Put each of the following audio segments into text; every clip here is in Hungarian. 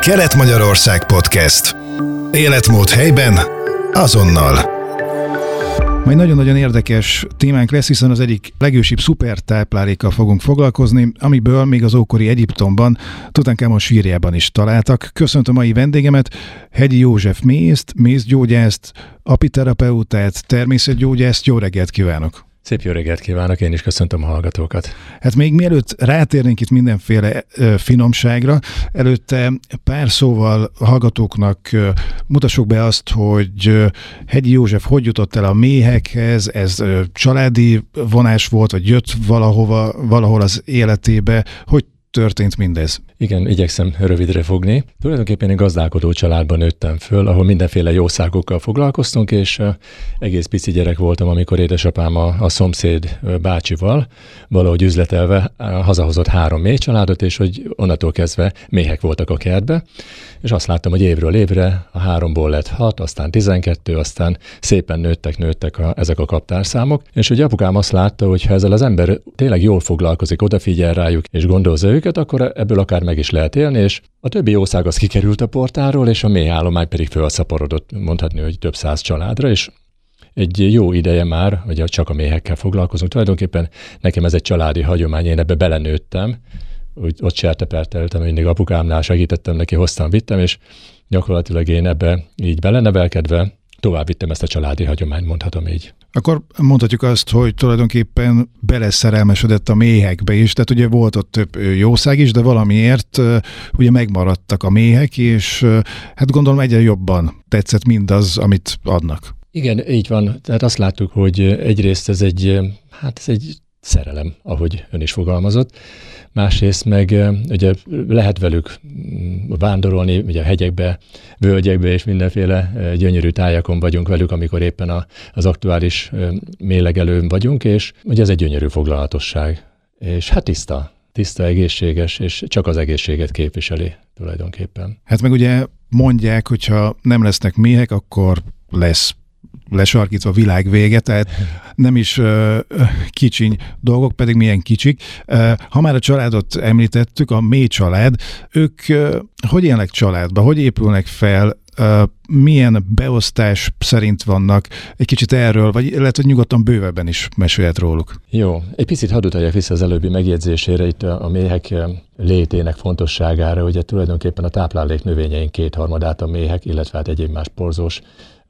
Kelet-Magyarország Podcast. Életmód helyben, azonnal. Majd nagyon-nagyon érdekes témánk lesz, hiszen az egyik legősibb szupertáplálékkal fogunk foglalkozni, amiből még az ókori Egyiptomban, Tutankámon sírjában is találtak. Köszöntöm a mai vendégemet, Hegyi József Mészt, mézgyógyászt, apiterapeutát, természetgyógyászt. Jó reggelt kívánok! Szép jó reggelt kívánok, én is köszöntöm a hallgatókat. Hát még mielőtt rátérnénk itt mindenféle finomságra, előtte pár szóval hallgatóknak mutassuk be azt, hogy Hegyi József hogy jutott el a méhekhez, ez családi vonás volt, vagy jött valahova, valahol az életébe, hogy történt mindez? Igen, igyekszem rövidre fogni. Tulajdonképpen egy gazdálkodó családban nőttem föl, ahol mindenféle jószágokkal foglalkoztunk, és egész pici gyerek voltam, amikor édesapám a, a szomszéd bácsival valahogy üzletelve hazahozott három méh családot, és hogy onnantól kezdve méhek voltak a kertbe, és azt láttam, hogy évről évre a háromból lett hat, aztán tizenkettő, aztán szépen nőttek, nőttek a, ezek a kaptárszámok, és hogy apukám azt látta, hogy ha ezzel az ember tényleg jól foglalkozik, odafigyel rájuk, és gondozza őket, akkor ebből akár meg is lehet élni, és a többi ország az kikerült a portáról, és a mélyállomány pedig felszaporodott, mondhatni, hogy több száz családra, és egy jó ideje már, hogy csak a méhekkel foglalkozunk. Tulajdonképpen nekem ez egy családi hagyomány, én ebbe belenőttem, úgy ott serteperteltem, mindig apukámnál segítettem neki, hoztam, vittem, és gyakorlatilag én ebbe így belenevelkedve tovább vittem ezt a családi hagyományt, mondhatom így. Akkor mondhatjuk azt, hogy tulajdonképpen beleszerelmesedett a méhekbe is, tehát ugye volt ott több jószág is, de valamiért ugye megmaradtak a méhek, és hát gondolom egyre jobban tetszett mindaz, amit adnak. Igen, így van. Tehát azt láttuk, hogy egyrészt ez egy, hát ez egy szerelem, ahogy ön is fogalmazott. Másrészt meg ugye lehet velük mm, vándorolni, ugye a hegyekbe, völgyekbe és mindenféle gyönyörű tájakon vagyunk velük, amikor éppen a, az aktuális mélegelőn vagyunk, és ugye ez egy gyönyörű foglalatosság. És hát tiszta, tiszta, egészséges, és csak az egészséget képviseli tulajdonképpen. Hát meg ugye mondják, hogyha nem lesznek méhek, akkor lesz lesarkítva világ vége, tehát nem is kicsiny dolgok, pedig milyen kicsik. Ha már a családot említettük, a mély család, ők uh, hogy élnek családba, hogy épülnek fel, milyen beosztás szerint vannak, egy kicsit erről, vagy lehet, hogy nyugodtan bővebben is mesélhet róluk. Jó, egy picit hadd utaljak vissza az előbbi megjegyzésére, itt a méhek létének fontosságára, ugye tulajdonképpen a táplálék növényeink kétharmadát a méhek, illetve hát egyéb más porzós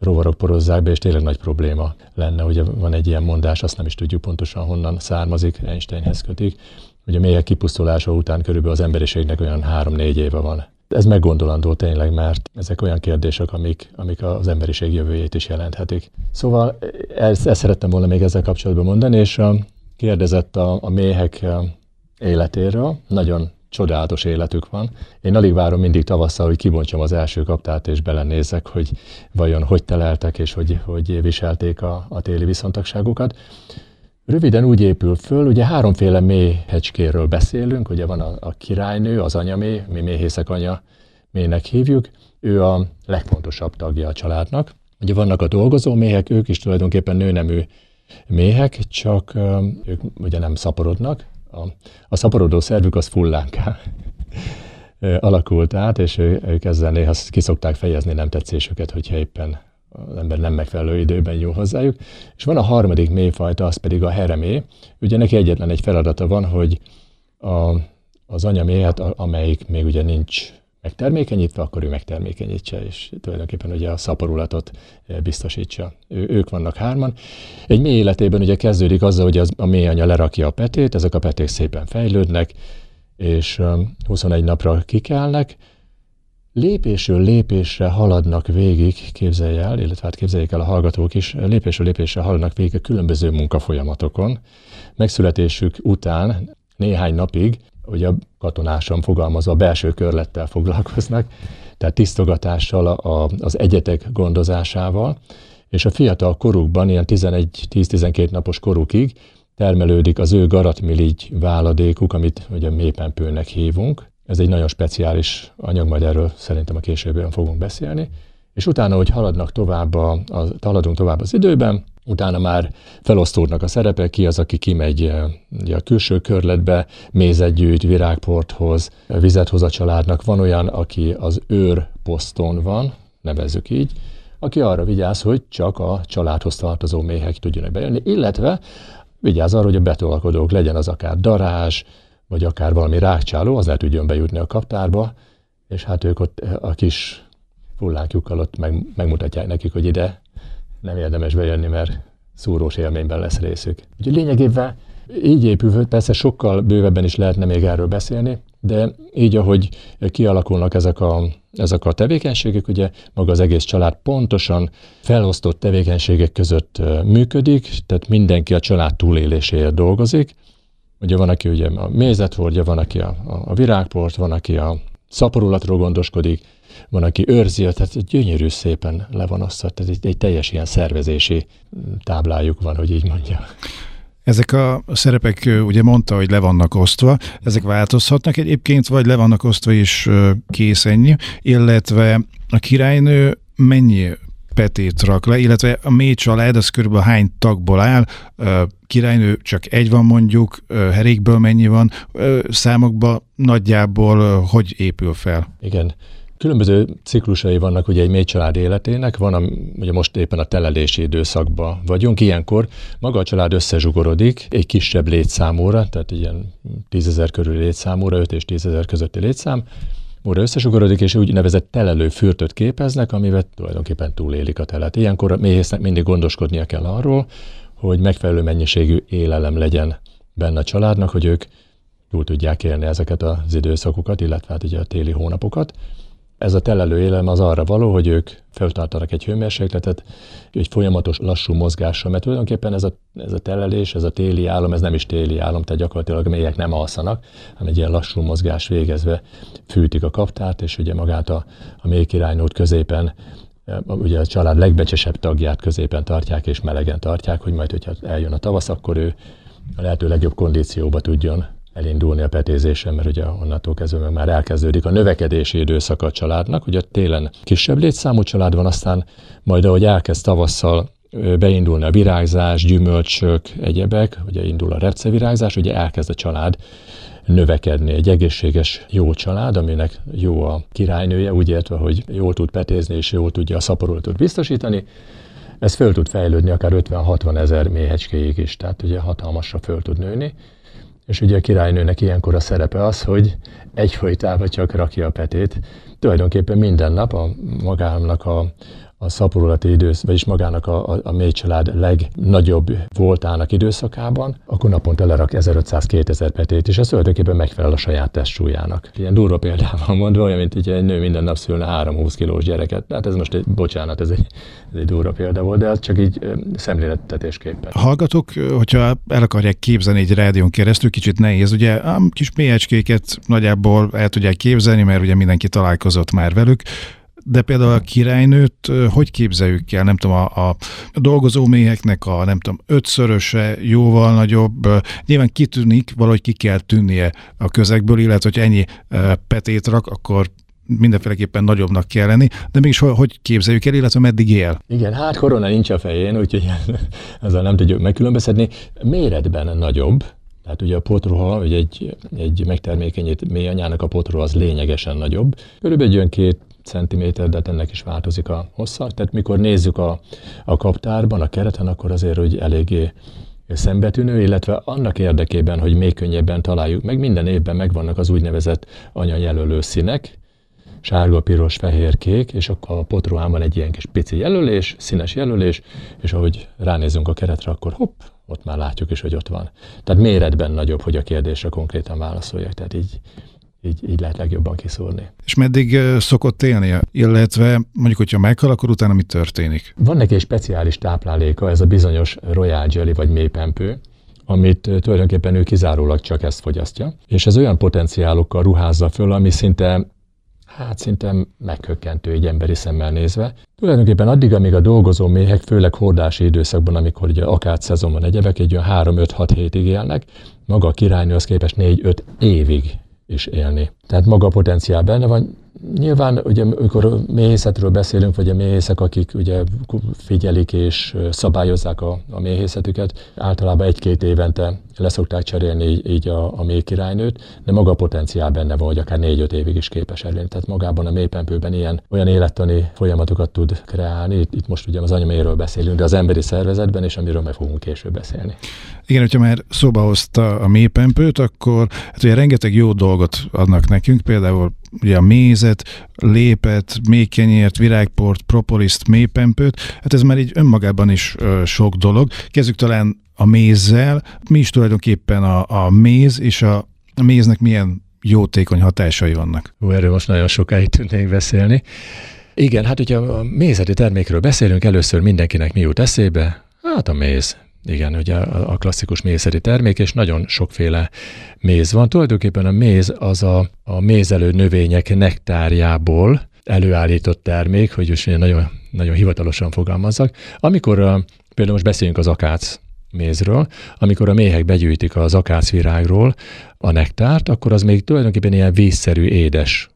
rovarok porozzák be, és tényleg nagy probléma lenne. Ugye van egy ilyen mondás, azt nem is tudjuk pontosan honnan származik, Einsteinhez kötik, hogy a mélyek kipusztulása után körülbelül az emberiségnek olyan három-négy éve van. Ez meggondolandó tényleg, mert ezek olyan kérdések, amik, amik az emberiség jövőjét is jelenthetik. Szóval ezt, ezt szerettem volna még ezzel kapcsolatban mondani, és kérdezett a, a méhek életéről. Nagyon csodálatos életük van. Én alig várom mindig tavasszal, hogy kibontjam az első kaptát, és belenézek, hogy vajon hogy teleltek, és hogy, hogy viselték a, a téli viszontagságukat. Röviden úgy épül föl, ugye háromféle méhecskéről beszélünk, ugye van a, a királynő, az anyamé, mi méhészek anya mének hívjuk, ő a legfontosabb tagja a családnak. Ugye vannak a dolgozó méhek, ők is tulajdonképpen nőnemű méhek, csak ők ugye nem szaporodnak, a, a szaporodó szervük az fullánká alakult át, és ők ezzel néha kiszokták fejezni nem tetszésüket, hogyha éppen az ember nem megfelelő időben jó hozzájuk. És van a harmadik mélyfajta, az pedig a heremé. Ugye neki egyetlen egy feladata van, hogy a, az anyaméhet, amelyik még ugye nincs megtermékenyítve, akkor ő megtermékenyítse, és tulajdonképpen ugye a szaporulatot eh, biztosítsa. Ő, ők vannak hárman. Egy mély életében ugye kezdődik azzal, hogy az, a mély anya lerakja a petét, ezek a peték szépen fejlődnek, és 21 napra kikelnek, lépésről lépésre haladnak végig, képzelj el, illetve hát képzeljék el a hallgatók is, lépésről lépésre haladnak végig a különböző munkafolyamatonkon. Megszületésük után néhány napig hogy a katonásan fogalmazva belső körlettel foglalkoznak, tehát tisztogatással, a, az egyetek gondozásával, és a fiatal korukban, ilyen 11-10-12 napos korukig termelődik az ő garatmiligy váladékuk, amit ugye mépempőnek hívunk. Ez egy nagyon speciális anyag, majd erről szerintem a későbbiben fogunk beszélni. És utána, hogy haladnak tovább a, a, haladunk tovább az időben, utána már felosztódnak a szerepek, ki az, aki kimegy eh, a külső körletbe, mézet gyűjt, virágporthoz, vizet hoz a családnak. Van olyan, aki az őr poszton van, nevezzük így, aki arra vigyáz, hogy csak a családhoz tartozó méhek tudjanak bejönni, illetve vigyáz arra, hogy a betolkodók legyen az akár darázs, vagy akár valami rákcsáló, az ne tudjon bejutni a kaptárba, és hát ők ott a kis fullánkjukkal ott meg, megmutatják nekik, hogy ide nem érdemes bejönni, mert szúrós élményben lesz részük. Úgyhogy lényegében így épül, persze sokkal bővebben is lehetne még erről beszélni, de így, ahogy kialakulnak ezek a, ezek a tevékenységek, ugye maga az egész család pontosan felosztott tevékenységek között működik, tehát mindenki a család túléléséért dolgozik. Ugye van, aki ugye a mézet hordja, van, aki a, a virágport, van, aki a szaporulatról gondoskodik, van, aki őrzi, tehát gyönyörű szépen le van osztva, tehát egy, egy teljes ilyen szervezési táblájuk van, hogy így mondja. Ezek a szerepek, ugye mondta, hogy le vannak osztva, ezek változhatnak egyébként, vagy le vannak osztva is kész ennyi, illetve a királynő mennyi petét rak le, illetve a mély család az körülbelül hány tagból áll, királynő csak egy van mondjuk, herékből mennyi van, számokban nagyjából hogy épül fel? Igen, Különböző ciklusai vannak ugye egy mély család életének, van, a, ugye most éppen a telelési időszakban vagyunk, ilyenkor maga a család összezsugorodik egy kisebb létszámúra, tehát ilyen tízezer körüli létszámúra, 5 és tízezer közötti létszám, óra összesugorodik, és úgynevezett telelő fürtöt képeznek, amivel tulajdonképpen túlélik a telet. Ilyenkor a méhésznek mindig gondoskodnia kell arról, hogy megfelelő mennyiségű élelem legyen benne a családnak, hogy ők túl tudják élni ezeket az időszakokat, illetve hát ugye a téli hónapokat. Ez a telelő élelem az arra való, hogy ők feltartanak egy hőmérsékletet, egy folyamatos lassú mozgással, mert tulajdonképpen ez a, ez a telelés, ez a téli álom, ez nem is téli álom, tehát gyakorlatilag a mélyek nem alszanak, hanem egy ilyen lassú mozgás végezve fűtik a kaptárt, és ugye magát a, a mélykirálynót középen ugye a család legbecsesebb tagját középen tartják és melegen tartják, hogy majd, hogyha eljön a tavasz, akkor ő a lehető legjobb kondícióba tudjon elindulni a petézésen, mert ugye onnantól kezdve már elkezdődik a növekedési időszak a családnak, ugye télen kisebb létszámú család van, aztán majd ahogy elkezd tavasszal beindulni a virágzás, gyümölcsök, egyebek, ugye indul a repcevirágzás, ugye elkezd a család növekedni. Egy egészséges, jó család, aminek jó a királynője, úgy értve, hogy jól tud petézni és jól tudja a szaporulatot biztosítani, ez föl tud fejlődni akár 50-60 ezer méhecskéig is, tehát ugye hatalmasra föl tud nőni. És ugye a királynőnek ilyenkor a szerepe az, hogy egyfolytában csak rakja a petét. Tulajdonképpen minden nap a magának a, a szaporulati idősz, vagyis magának a, a, a mély család legnagyobb voltának időszakában, akkor naponta lerak 1500-2000 petét, és ez tulajdonképpen megfelel a saját testsúlyának. Ilyen durva példával mondva, olyan, mint egy nő minden nap szülne 3-20 kilós gyereket. Tehát ez most egy, bocsánat, ez egy, ez egy durva példa volt, de ez csak így szemlélettetésképpen. Hallgatok, hogyha el akarják képzelni egy rádión keresztül, kicsit nehéz, ugye a kis mélyecskéket nagyjából el tudják képzelni, mert ugye mindenki találkozott már velük, de például a királynőt hogy képzeljük el? Nem tudom, a, a dolgozó méheknek a nem tudom, ötszöröse, jóval nagyobb. Nyilván kitűnik, valahogy ki kell tűnnie a közegből, illetve hogy ennyi petét rak, akkor mindenféleképpen nagyobbnak kell lenni, de mégis hogy képzeljük el, illetve meddig él? Igen, hát korona nincs a fején, úgyhogy ezzel nem tudjuk megkülönböztetni. Méretben nagyobb, tehát ugye a potruha, vagy egy, egy megtermékenyít mély anyának a potruha az lényegesen nagyobb. Körülbelül egy olyan két centiméter, de ennek is változik a hossza. Tehát mikor nézzük a, a kaptárban, a kereten, akkor azért, hogy eléggé szembetűnő, illetve annak érdekében, hogy még könnyebben találjuk meg, minden évben megvannak az úgynevezett anyajelölő színek, sárga, piros, fehér, kék, és akkor a potruhán van egy ilyen kis pici jelölés, színes jelölés, és ahogy ránézünk a keretre, akkor hopp, ott már látjuk is, hogy ott van. Tehát méretben nagyobb, hogy a kérdésre konkrétan válaszoljak. Tehát így így, így lehet legjobban kiszúrni. És meddig szokott élni? Illetve mondjuk, hogyha meghal, akkor utána mi történik? Van neki egy speciális tápláléka, ez a bizonyos Royal Jelly vagy mélypempő, amit tulajdonképpen ő kizárólag csak ezt fogyasztja, és ez olyan potenciálokkal ruházza föl, ami szinte hát szinte meghökkentő egy emberi szemmel nézve. Tulajdonképpen addig, amíg a dolgozó méhek, főleg hordási időszakban, amikor ugye akár szezonban egyebek, egy olyan 3-5-6 hétig élnek, maga a királynő az képes 4-5 évig is élni. Tehát maga a potenciál benne van, Nyilván, ugye, amikor méhészetről beszélünk, vagy a méhészek, akik ugye figyelik és szabályozzák a, a méhészetüket, általában egy-két évente leszokták cserélni így, így a, a méhkirálynőt, de maga a potenciál benne van, hogy akár négy-öt évig is képes elérni. Tehát magában a mélypempőben ilyen olyan élettani folyamatokat tud kreálni. Itt, itt most ugye az anyaméről beszélünk, de az emberi szervezetben, és amiről meg fogunk később beszélni. Igen, hogyha már szóba hozta a mélypempőt, akkor hát ugye rengeteg jó dolgot adnak nekünk, például ugye a mézet, lépet, méhkenyért, virágport, propoliszt, mélypempőt, hát ez már így önmagában is ö, sok dolog. Kezdjük talán a mézzel. Mi is tulajdonképpen a, a méz és a, a méznek milyen jótékony hatásai vannak? Ó, erről most nagyon sokáig tudnék beszélni. Igen, hát hogyha a mézeti termékről beszélünk, először mindenkinek mi jut eszébe? Hát a méz. Igen, ugye a klasszikus mézeri termék, és nagyon sokféle méz van. Tulajdonképpen a méz az a, a mézelő növények nektárjából előállított termék, hogy most nagyon, nagyon hivatalosan fogalmazzak. Amikor például most beszéljünk az akác mézről, amikor a méhek begyűjtik az akácvirágról a nektárt, akkor az még tulajdonképpen ilyen vízszerű, édes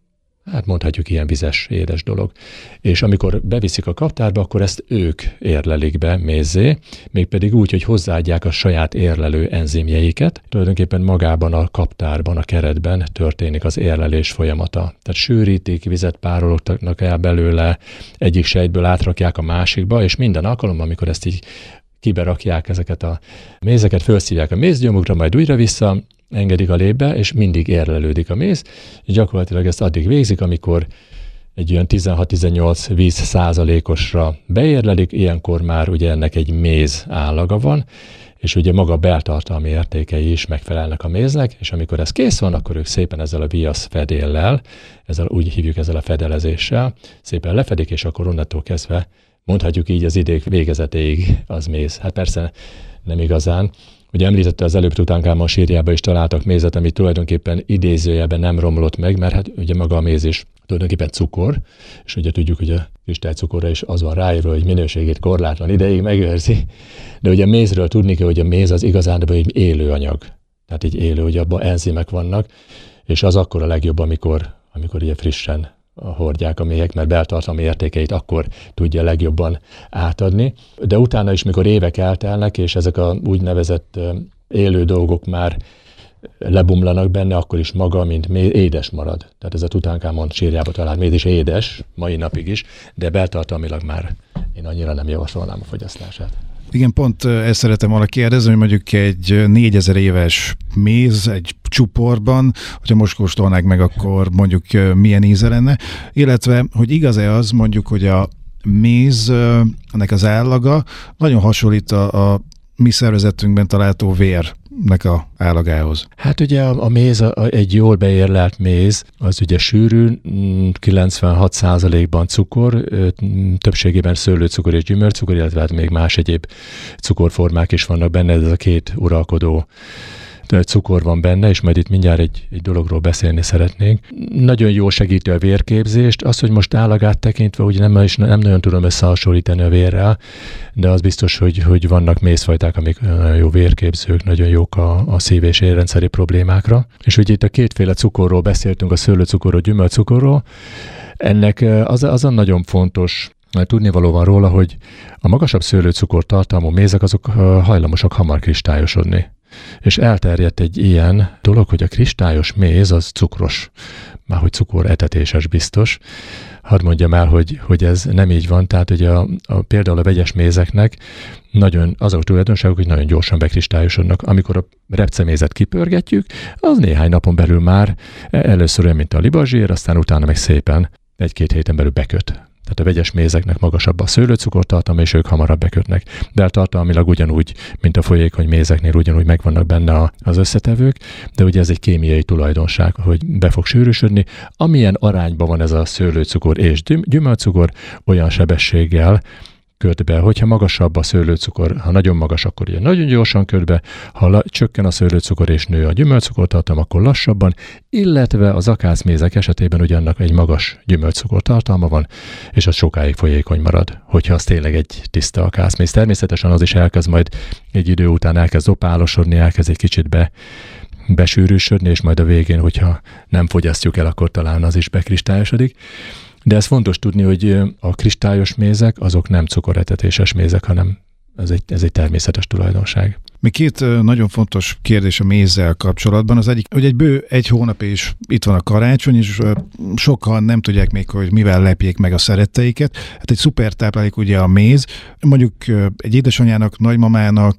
hát mondhatjuk ilyen vizes, édes dolog. És amikor beviszik a kaptárba, akkor ezt ők érlelik be mézzé, mégpedig úgy, hogy hozzáadják a saját érlelő enzimjeiket. Tulajdonképpen magában a kaptárban, a keretben történik az érlelés folyamata. Tehát sűrítik, vizet párolognak el belőle, egyik sejtből átrakják a másikba, és minden alkalommal, amikor ezt így kiberakják ezeket a mézeket, felszívják a mézgyomukra, majd újra vissza, engedik a lépbe, és mindig érlelődik a méz, és gyakorlatilag ezt addig végzik, amikor egy olyan 16-18 víz százalékosra beérlelik, ilyenkor már ugye ennek egy méz állaga van, és ugye maga beltartalmi értékei is megfelelnek a méznek, és amikor ez kész van, akkor ők szépen ezzel a viasz fedéllel, ezzel úgy hívjuk ezzel a fedelezéssel, szépen lefedik, és akkor onnantól kezdve mondhatjuk így az idék végezetéig az méz. Hát persze nem igazán, Ugye említette az előbb Tutánkámon sírjába is találtak mézet, ami tulajdonképpen idézőjelben nem romlott meg, mert hát ugye maga a méz is tulajdonképpen cukor, és ugye tudjuk, hogy a kristálycukorra is az van ráírva, hogy minőségét korlátlan ideig megőrzi, de ugye a mézről tudni kell, hogy a méz az igazán egy élő anyag. Tehát így élő, hogy abban enzimek vannak, és az akkor a legjobb, amikor, amikor ugye frissen hordják a méhek, mert beltartalmi értékeit akkor tudja legjobban átadni. De utána is, mikor évek eltelnek, és ezek a úgynevezett élő dolgok már lebumlanak benne, akkor is maga, mint méz, édes marad. Tehát ez a Tutánkámon sírjába talált méz is édes, mai napig is, de beltartalmilag már én annyira nem javasolnám a fogyasztását. Igen, pont ezt szeretem volna kérdezni, hogy mondjuk egy 4000 éves méz egy csuporban, hogyha most kóstolnák meg, akkor mondjuk milyen íze lenne, illetve, hogy igaz-e az mondjuk, hogy a méz, ennek az állaga nagyon hasonlít a, a mi szervezetünkben található vérnek a állagához. Hát ugye a, a méz, a, egy jól beérlelt méz, az ugye sűrű, 96%-ban mm, cukor, többségében szőlőcukor és gyümölcscukor, illetve hát még más egyéb cukorformák is vannak benne, ez a két uralkodó cukor van benne, és majd itt mindjárt egy, egy dologról beszélni szeretnénk. Nagyon jó segíti a vérképzést. Az, hogy most állagát tekintve, ugye nem, is, nem nagyon tudom összehasonlítani a vérrel, de az biztos, hogy, hogy vannak mézfajták, amik nagyon jó vérképzők, nagyon jók a, a szív- és érrendszeri problémákra. És ugye itt a kétféle cukorról beszéltünk, a szőlőcukorról, gyümölcscukorról. Ennek az, az a nagyon fontos tudnivaló van róla, hogy a magasabb szőlőcukor tartalmú mézek azok hajlamosak hamar kristályosodni. És elterjedt egy ilyen dolog, hogy a kristályos méz az cukros, már hogy cukor etetéses biztos. Hadd mondjam el, hogy, hogy ez nem így van, tehát ugye a, a, például a vegyes mézeknek nagyon, azok a tulajdonságok, hogy nagyon gyorsan bekristályosodnak. Amikor a repcemézet kipörgetjük, az néhány napon belül már először olyan, mint a libazsír, aztán utána meg szépen egy-két héten belül beköt. Tehát a vegyes mézeknek magasabb a szőlőcukortartalma, és ők hamarabb bekötnek. De tartalmilag ugyanúgy, mint a folyékony mézeknél, ugyanúgy megvannak benne az összetevők, de ugye ez egy kémiai tulajdonság, hogy be fog sűrűsödni. Amilyen arányban van ez a szőlőcukor és gyümölcscukor, olyan sebességgel köt be. Hogyha magasabb a szőlőcukor, ha nagyon magas, akkor ugye nagyon gyorsan köt be, ha la, csökken a szőlőcukor és nő a gyümölccukortartalma, akkor lassabban, illetve az akácmézek esetében ugyannak egy magas gyümölccukortartalma van, és az sokáig folyékony marad, hogyha az tényleg egy tiszta akácméz. Természetesen az is elkezd majd egy idő után elkezd opálosodni, elkezd egy kicsit be besűrűsödni, és majd a végén, hogyha nem fogyasztjuk el, akkor talán az is bekristályosodik. De ez fontos tudni, hogy a kristályos mézek azok nem cukoretetéses mézek, hanem ez egy, ez egy természetes tulajdonság. Még két nagyon fontos kérdés a mézzel kapcsolatban. Az egyik, hogy egy bő egy hónap és itt van a karácsony, és sokan nem tudják még, hogy mivel lepjék meg a szeretteiket. Hát egy szuper táplálék ugye a méz. Mondjuk egy édesanyának, nagymamának,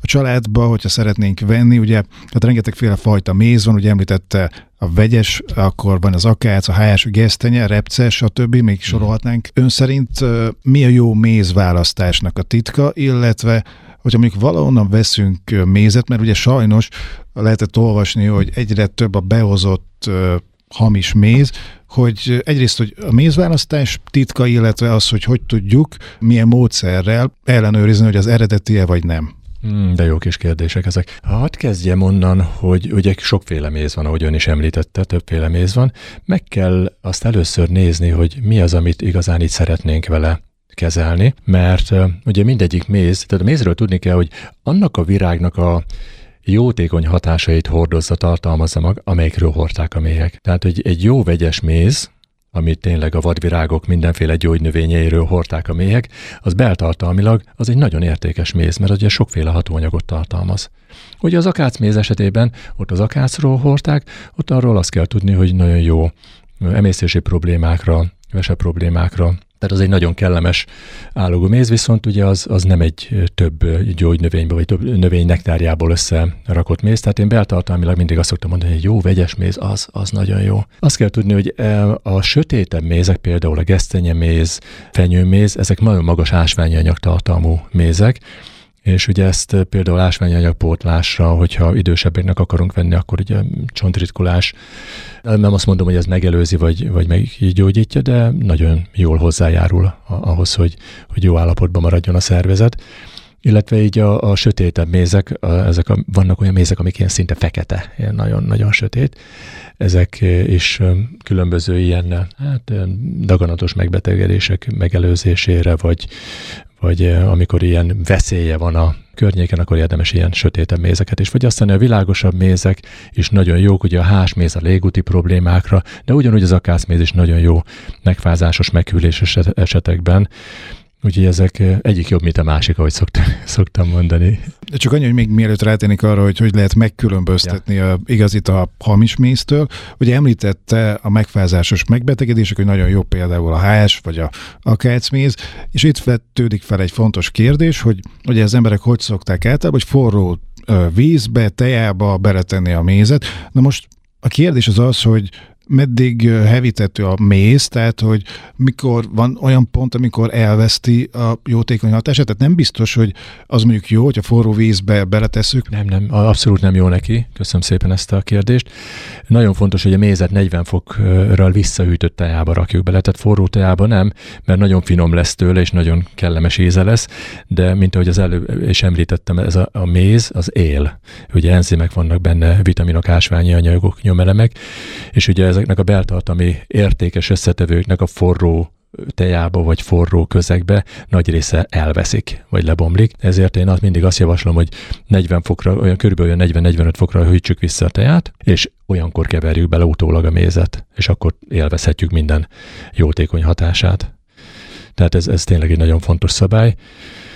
a családba, hogyha szeretnénk venni, ugye hát rengetegféle fajta méz van, ugye említette a vegyes, akkor van az akác, a hájás, a gesztenye, repce, stb. még mhm. sorolhatnánk. Ön szerint mi a jó mézválasztásnak a titka, illetve hogyha mondjuk valahonnan veszünk mézet, mert ugye sajnos lehetett olvasni, hogy egyre több a behozott hamis méz, hogy egyrészt, hogy a mézválasztás titka, illetve az, hogy hogy tudjuk, milyen módszerrel ellenőrizni, hogy az eredeti-e vagy nem. Hmm, de jó kis kérdések ezek. Hadd kezdjem onnan, hogy ugye sokféle méz van, ahogy ön is említette, többféle méz van. Meg kell azt először nézni, hogy mi az, amit igazán itt szeretnénk vele kezelni, mert ugye mindegyik méz, tehát a mézről tudni kell, hogy annak a virágnak a jótékony hatásait hordozza, tartalmazza mag, amelyikről hordták a méhek. Tehát, hogy egy jó vegyes méz, amit tényleg a vadvirágok mindenféle gyógynövényeiről hordták a méhek, az beltartalmilag az egy nagyon értékes méz, mert ugye sokféle hatóanyagot tartalmaz. Ugye az akácméz esetében ott az akácról hordták, ott arról azt kell tudni, hogy nagyon jó emésztési problémákra, vese problémákra, tehát az egy nagyon kellemes állogó méz, viszont ugye az, az nem egy több gyógynövényből, vagy több növény nektárjából összerakott méz. Tehát én beltartalmilag mindig azt szoktam mondani, hogy jó vegyes méz, az, az nagyon jó. Azt kell tudni, hogy a sötétebb mézek, például a gesztenyeméz, fenyőméz, ezek nagyon magas ásványi anyag tartalmú mézek, és ugye ezt például ásványanyagpótlásra, hogyha idősebbeknek akarunk venni, akkor ugye csontritkulás, nem azt mondom, hogy ez megelőzi, vagy, vagy meggyógyítja, de nagyon jól hozzájárul ahhoz, hogy, hogy jó állapotban maradjon a szervezet. Illetve így a, a sötétebb mézek, a, ezek a, vannak olyan mézek, amik ilyen szinte fekete, ilyen nagyon-nagyon sötét, ezek is különböző ilyen hát, daganatos megbetegedések megelőzésére, vagy, vagy amikor ilyen veszélye van a környéken, akkor érdemes ilyen sötétebb mézeket is. Vagy aztán a világosabb mézek is nagyon jók, ugye a hásméz a légúti problémákra, de ugyanúgy az akászméz is nagyon jó megfázásos, meghűléses esetekben. Úgyhogy ezek egyik jobb, mint a másik, ahogy szoktam, szoktam mondani. De csak annyi, hogy még mielőtt rátérnék arra, hogy hogy lehet megkülönböztetni ja. a igazit a hamis méztől. Ugye említette a megfázásos megbetegedések, hogy nagyon jó például a HS vagy a, a kácméz, és itt vetődik fel egy fontos kérdés, hogy ugye az emberek hogy szokták általában, hogy forró vízbe, tejába beletenni a mézet. Na most a kérdés az az, hogy meddig hevítető a méz, tehát hogy mikor van olyan pont, amikor elveszti a jótékony hatását, tehát nem biztos, hogy az mondjuk jó, hogyha forró vízbe beletesszük. Nem, nem, abszolút nem jó neki. Köszönöm szépen ezt a kérdést. Nagyon fontos, hogy a mézet 40 fokra visszahűtött tejába rakjuk bele, tehát forró tejába nem, mert nagyon finom lesz tőle, és nagyon kellemes íze lesz, de mint ahogy az előbb is említettem, ez a, a méz az él. Ugye enzimek vannak benne, vitaminok, ásványi anyagok, nyomelemek, és ugye ez ezeknek a beltartalmi értékes összetevőknek a forró tejába vagy forró közegbe nagy része elveszik, vagy lebomlik. Ezért én azt mindig azt javaslom, hogy 40 fokra, olyan körülbelül 40-45 fokra hűtsük vissza a teját, és olyankor keverjük bele utólag a mézet, és akkor élvezhetjük minden jótékony hatását. Tehát ez, ez tényleg egy nagyon fontos szabály.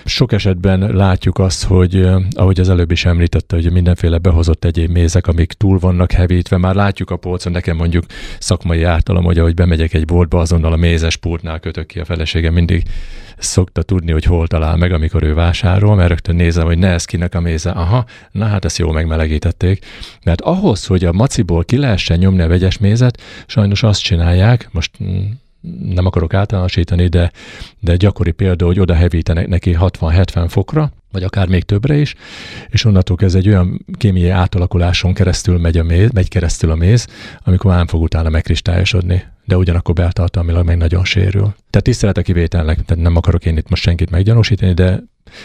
Sok esetben látjuk azt, hogy ahogy az előbb is említette, hogy mindenféle behozott egyéb mézek, amik túl vannak hevítve, már látjuk a polcon, nekem mondjuk szakmai ártalom, hogy ahogy bemegyek egy boltba, azonnal a mézes pultnál kötök ki a feleségem, mindig szokta tudni, hogy hol talál meg, amikor ő vásárol, mert rögtön nézem, hogy ne ez kinek a méze. Aha, na hát ezt jól megmelegítették. Mert ahhoz, hogy a maciból ki lehessen nyomni a vegyes mézet, sajnos azt csinálják, most mm, nem akarok általánosítani, de, de gyakori példa, hogy oda hevítenek neki 60-70 fokra, vagy akár még többre is, és onnantól ez egy olyan kémiai átalakuláson keresztül megy, a méz, megy keresztül a méz, amikor már nem fog utána megkristályosodni, de ugyanakkor beltartalmilag meg nagyon sérül. Tehát tisztelet a kivételnek, tehát nem akarok én itt most senkit meggyanúsítani, de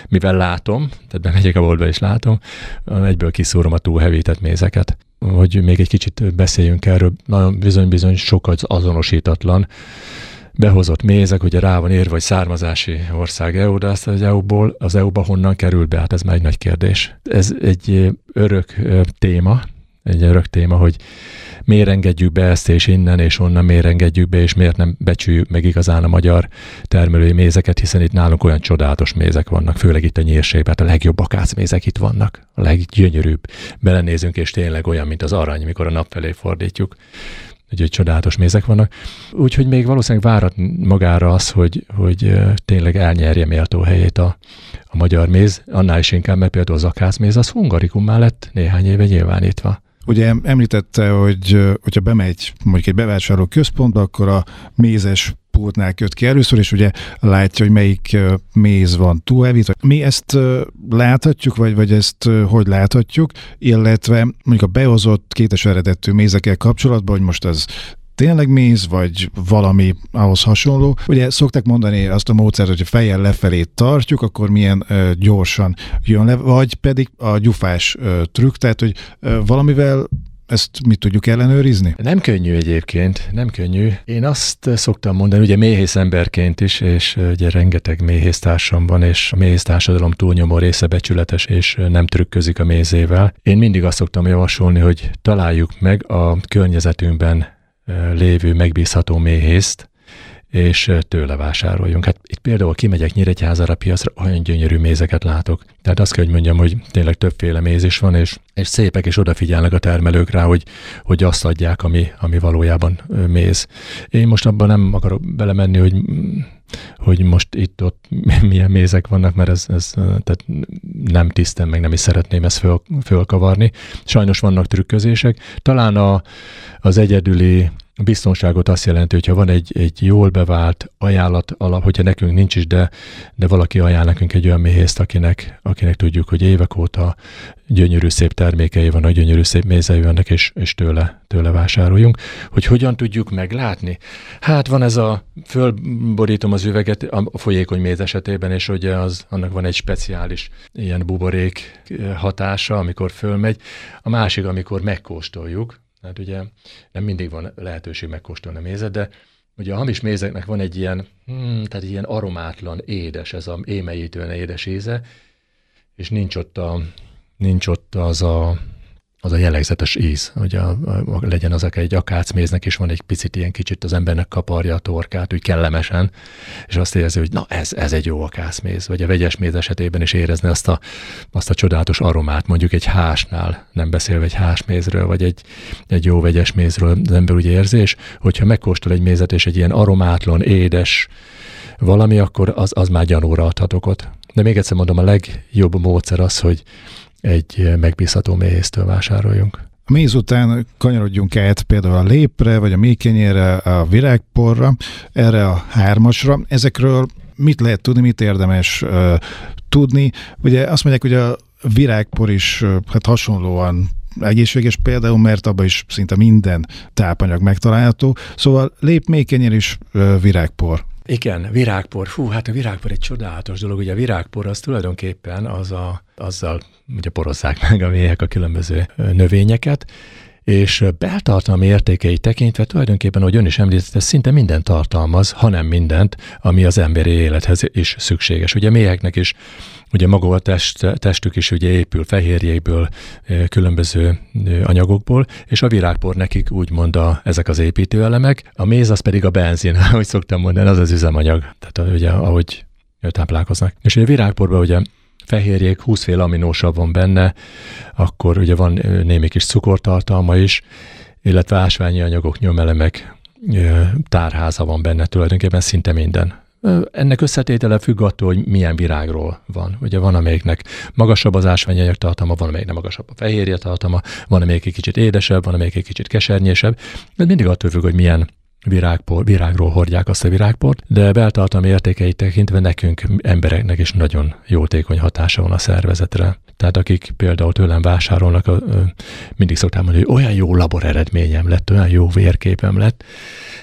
mivel látom, tehát bemegyek a boltba és látom, egyből kiszúrom a túlhevített mézeket. Hogy még egy kicsit beszéljünk erről, nagyon bizony-bizony sok az azonosítatlan. Behozott mézek, ugye rá van írva, vagy származási ország EU, de azt az EU-ból, az EU-ba honnan kerül be, hát ez már egy nagy kérdés. Ez egy örök téma, egy örök téma, hogy miért engedjük be ezt és innen és onnan, miért engedjük be, és miért nem becsüljük meg igazán a magyar termelői mézeket, hiszen itt nálunk olyan csodálatos mézek vannak, főleg itt a nyírségben, hát a legjobb akácmézek itt vannak, a leggyönyörűbb. Belenézünk, és tényleg olyan, mint az arany, mikor a nap felé fordítjuk hogy csodálatos mézek vannak. Úgyhogy még valószínűleg várat magára az, hogy, hogy tényleg elnyerje méltó helyét a, a magyar méz, annál is inkább, mert például az akácméz az hungarikum lett néhány éve nyilvánítva. Ugye említette, hogy hogyha bemegy mondjuk egy bevásárló központba, akkor a mézes pultnál köt ki először, és ugye látja, hogy melyik méz van túlevítve. Mi ezt láthatjuk, vagy, vagy ezt hogy láthatjuk, illetve mondjuk a behozott kétes eredetű mézekkel kapcsolatban, hogy most az tényleg méz, vagy valami ahhoz hasonló. Ugye szokták mondani azt a módszert, hogy a fejjel lefelé tartjuk, akkor milyen ö, gyorsan jön le, vagy pedig a gyufás ö, trükk, tehát hogy ö, valamivel ezt mit tudjuk ellenőrizni? Nem könnyű egyébként, nem könnyű. Én azt szoktam mondani, ugye méhész emberként is, és ugye rengeteg méhésztársam van, és a méhész társadalom túlnyomó része becsületes, és nem trükközik a mézével. Én mindig azt szoktam javasolni, hogy találjuk meg a környezetünkben lévő megbízható méhészt, és tőle vásároljunk. Hát itt például kimegyek Nyíregyházára piacra, olyan gyönyörű mézeket látok. Tehát azt kell, hogy mondjam, hogy tényleg többféle méz is van, és, és szépek, és odafigyelnek a termelők rá, hogy, hogy azt adják, ami, ami valójában méz. Én most abban nem akarok belemenni, hogy hogy most itt-ott milyen mézek vannak, mert ez, ez tehát nem tisztem, meg nem is szeretném ezt föl, fölkavarni. Sajnos vannak trükközések. Talán a, az egyedüli biztonságot azt jelenti, hogyha van egy, egy jól bevált ajánlat alap, hogyha nekünk nincs is, de, de valaki ajánl nekünk egy olyan méhészt, akinek, akinek tudjuk, hogy évek óta gyönyörű szép termékei vannak, gyönyörű szép mézei vannak, és, és tőle, tőle vásároljunk. Hogy hogyan tudjuk meglátni? Hát van ez a, fölborítom az üveget a folyékony méz esetében, és ugye az, annak van egy speciális ilyen buborék hatása, amikor fölmegy. A másik, amikor megkóstoljuk, Hát ugye nem mindig van lehetőség megkóstolni a mézet, de ugye a hamis mézeknek van egy ilyen, hmm, tehát ilyen aromátlan, édes, ez a émeítően édes íze, és nincs ott, a, nincs ott az a az a jellegzetes íz, hogy a, a, legyen az egy akácméznek, és van egy picit ilyen kicsit az embernek kaparja a torkát, úgy kellemesen, és azt érzi, hogy na ez, ez egy jó akácméz, vagy a vegyes méz esetében is érezni azt a, azt a csodálatos aromát, mondjuk egy hásnál, nem beszélve egy hásmézről, vagy egy, egy jó vegyes mézről az ember úgy érzi, és hogyha megkóstol egy mézet, és egy ilyen aromátlan, édes valami, akkor az, az már gyanúra adhatok ott. De még egyszer mondom, a legjobb módszer az, hogy egy megbízható méhésztől vásároljunk. A méz után kanyarodjunk át például a lépre, vagy a mékenyére, a virágporra, erre a hármasra. Ezekről mit lehet tudni, mit érdemes uh, tudni? Ugye azt mondják, hogy a virágpor is uh, hát hasonlóan egészséges például, mert abban is szinte minden tápanyag megtalálható. Szóval lép mékenyér is uh, virágpor. Igen, virágpor. Fú, hát a virágpor egy csodálatos dolog. Ugye a virágpor az tulajdonképpen az a, azzal ugye porozzák meg a méhek a különböző növényeket, és beltartalmi értékei tekintve tulajdonképpen, ahogy ön is említette, szinte minden tartalmaz, hanem mindent, ami az emberi élethez is szükséges. Ugye méheknek is, ugye maga a test, testük is ugye épül fehérjékből, különböző anyagokból, és a virágpor nekik úgymond a, ezek az építőelemek, a méz az pedig a benzin, ahogy szoktam mondani, az az üzemanyag, tehát ugye ahogy táplálkoznak. És a virágporban ugye fehérjék, 20 fél aminósav van benne, akkor ugye van némi kis cukortartalma is, illetve ásványi anyagok, nyomelemek, tárháza van benne tulajdonképpen szinte minden. Ennek összetétele függ attól, hogy milyen virágról van. Ugye van, amelyiknek magasabb az ásványi tartalma, van, amelyiknek magasabb a fehérje tartalma, van, amelyik egy kicsit édesebb, van, amelyik egy kicsit kesernyésebb. Ez mindig attól függ, hogy milyen virágpor, virágról hordják azt a virágport, de beltartalmi értékeit tekintve nekünk embereknek is nagyon jótékony hatása van a szervezetre. Tehát akik például tőlem vásárolnak, mindig szoktam mondani, hogy olyan jó labor eredményem lett, olyan jó vérképem lett,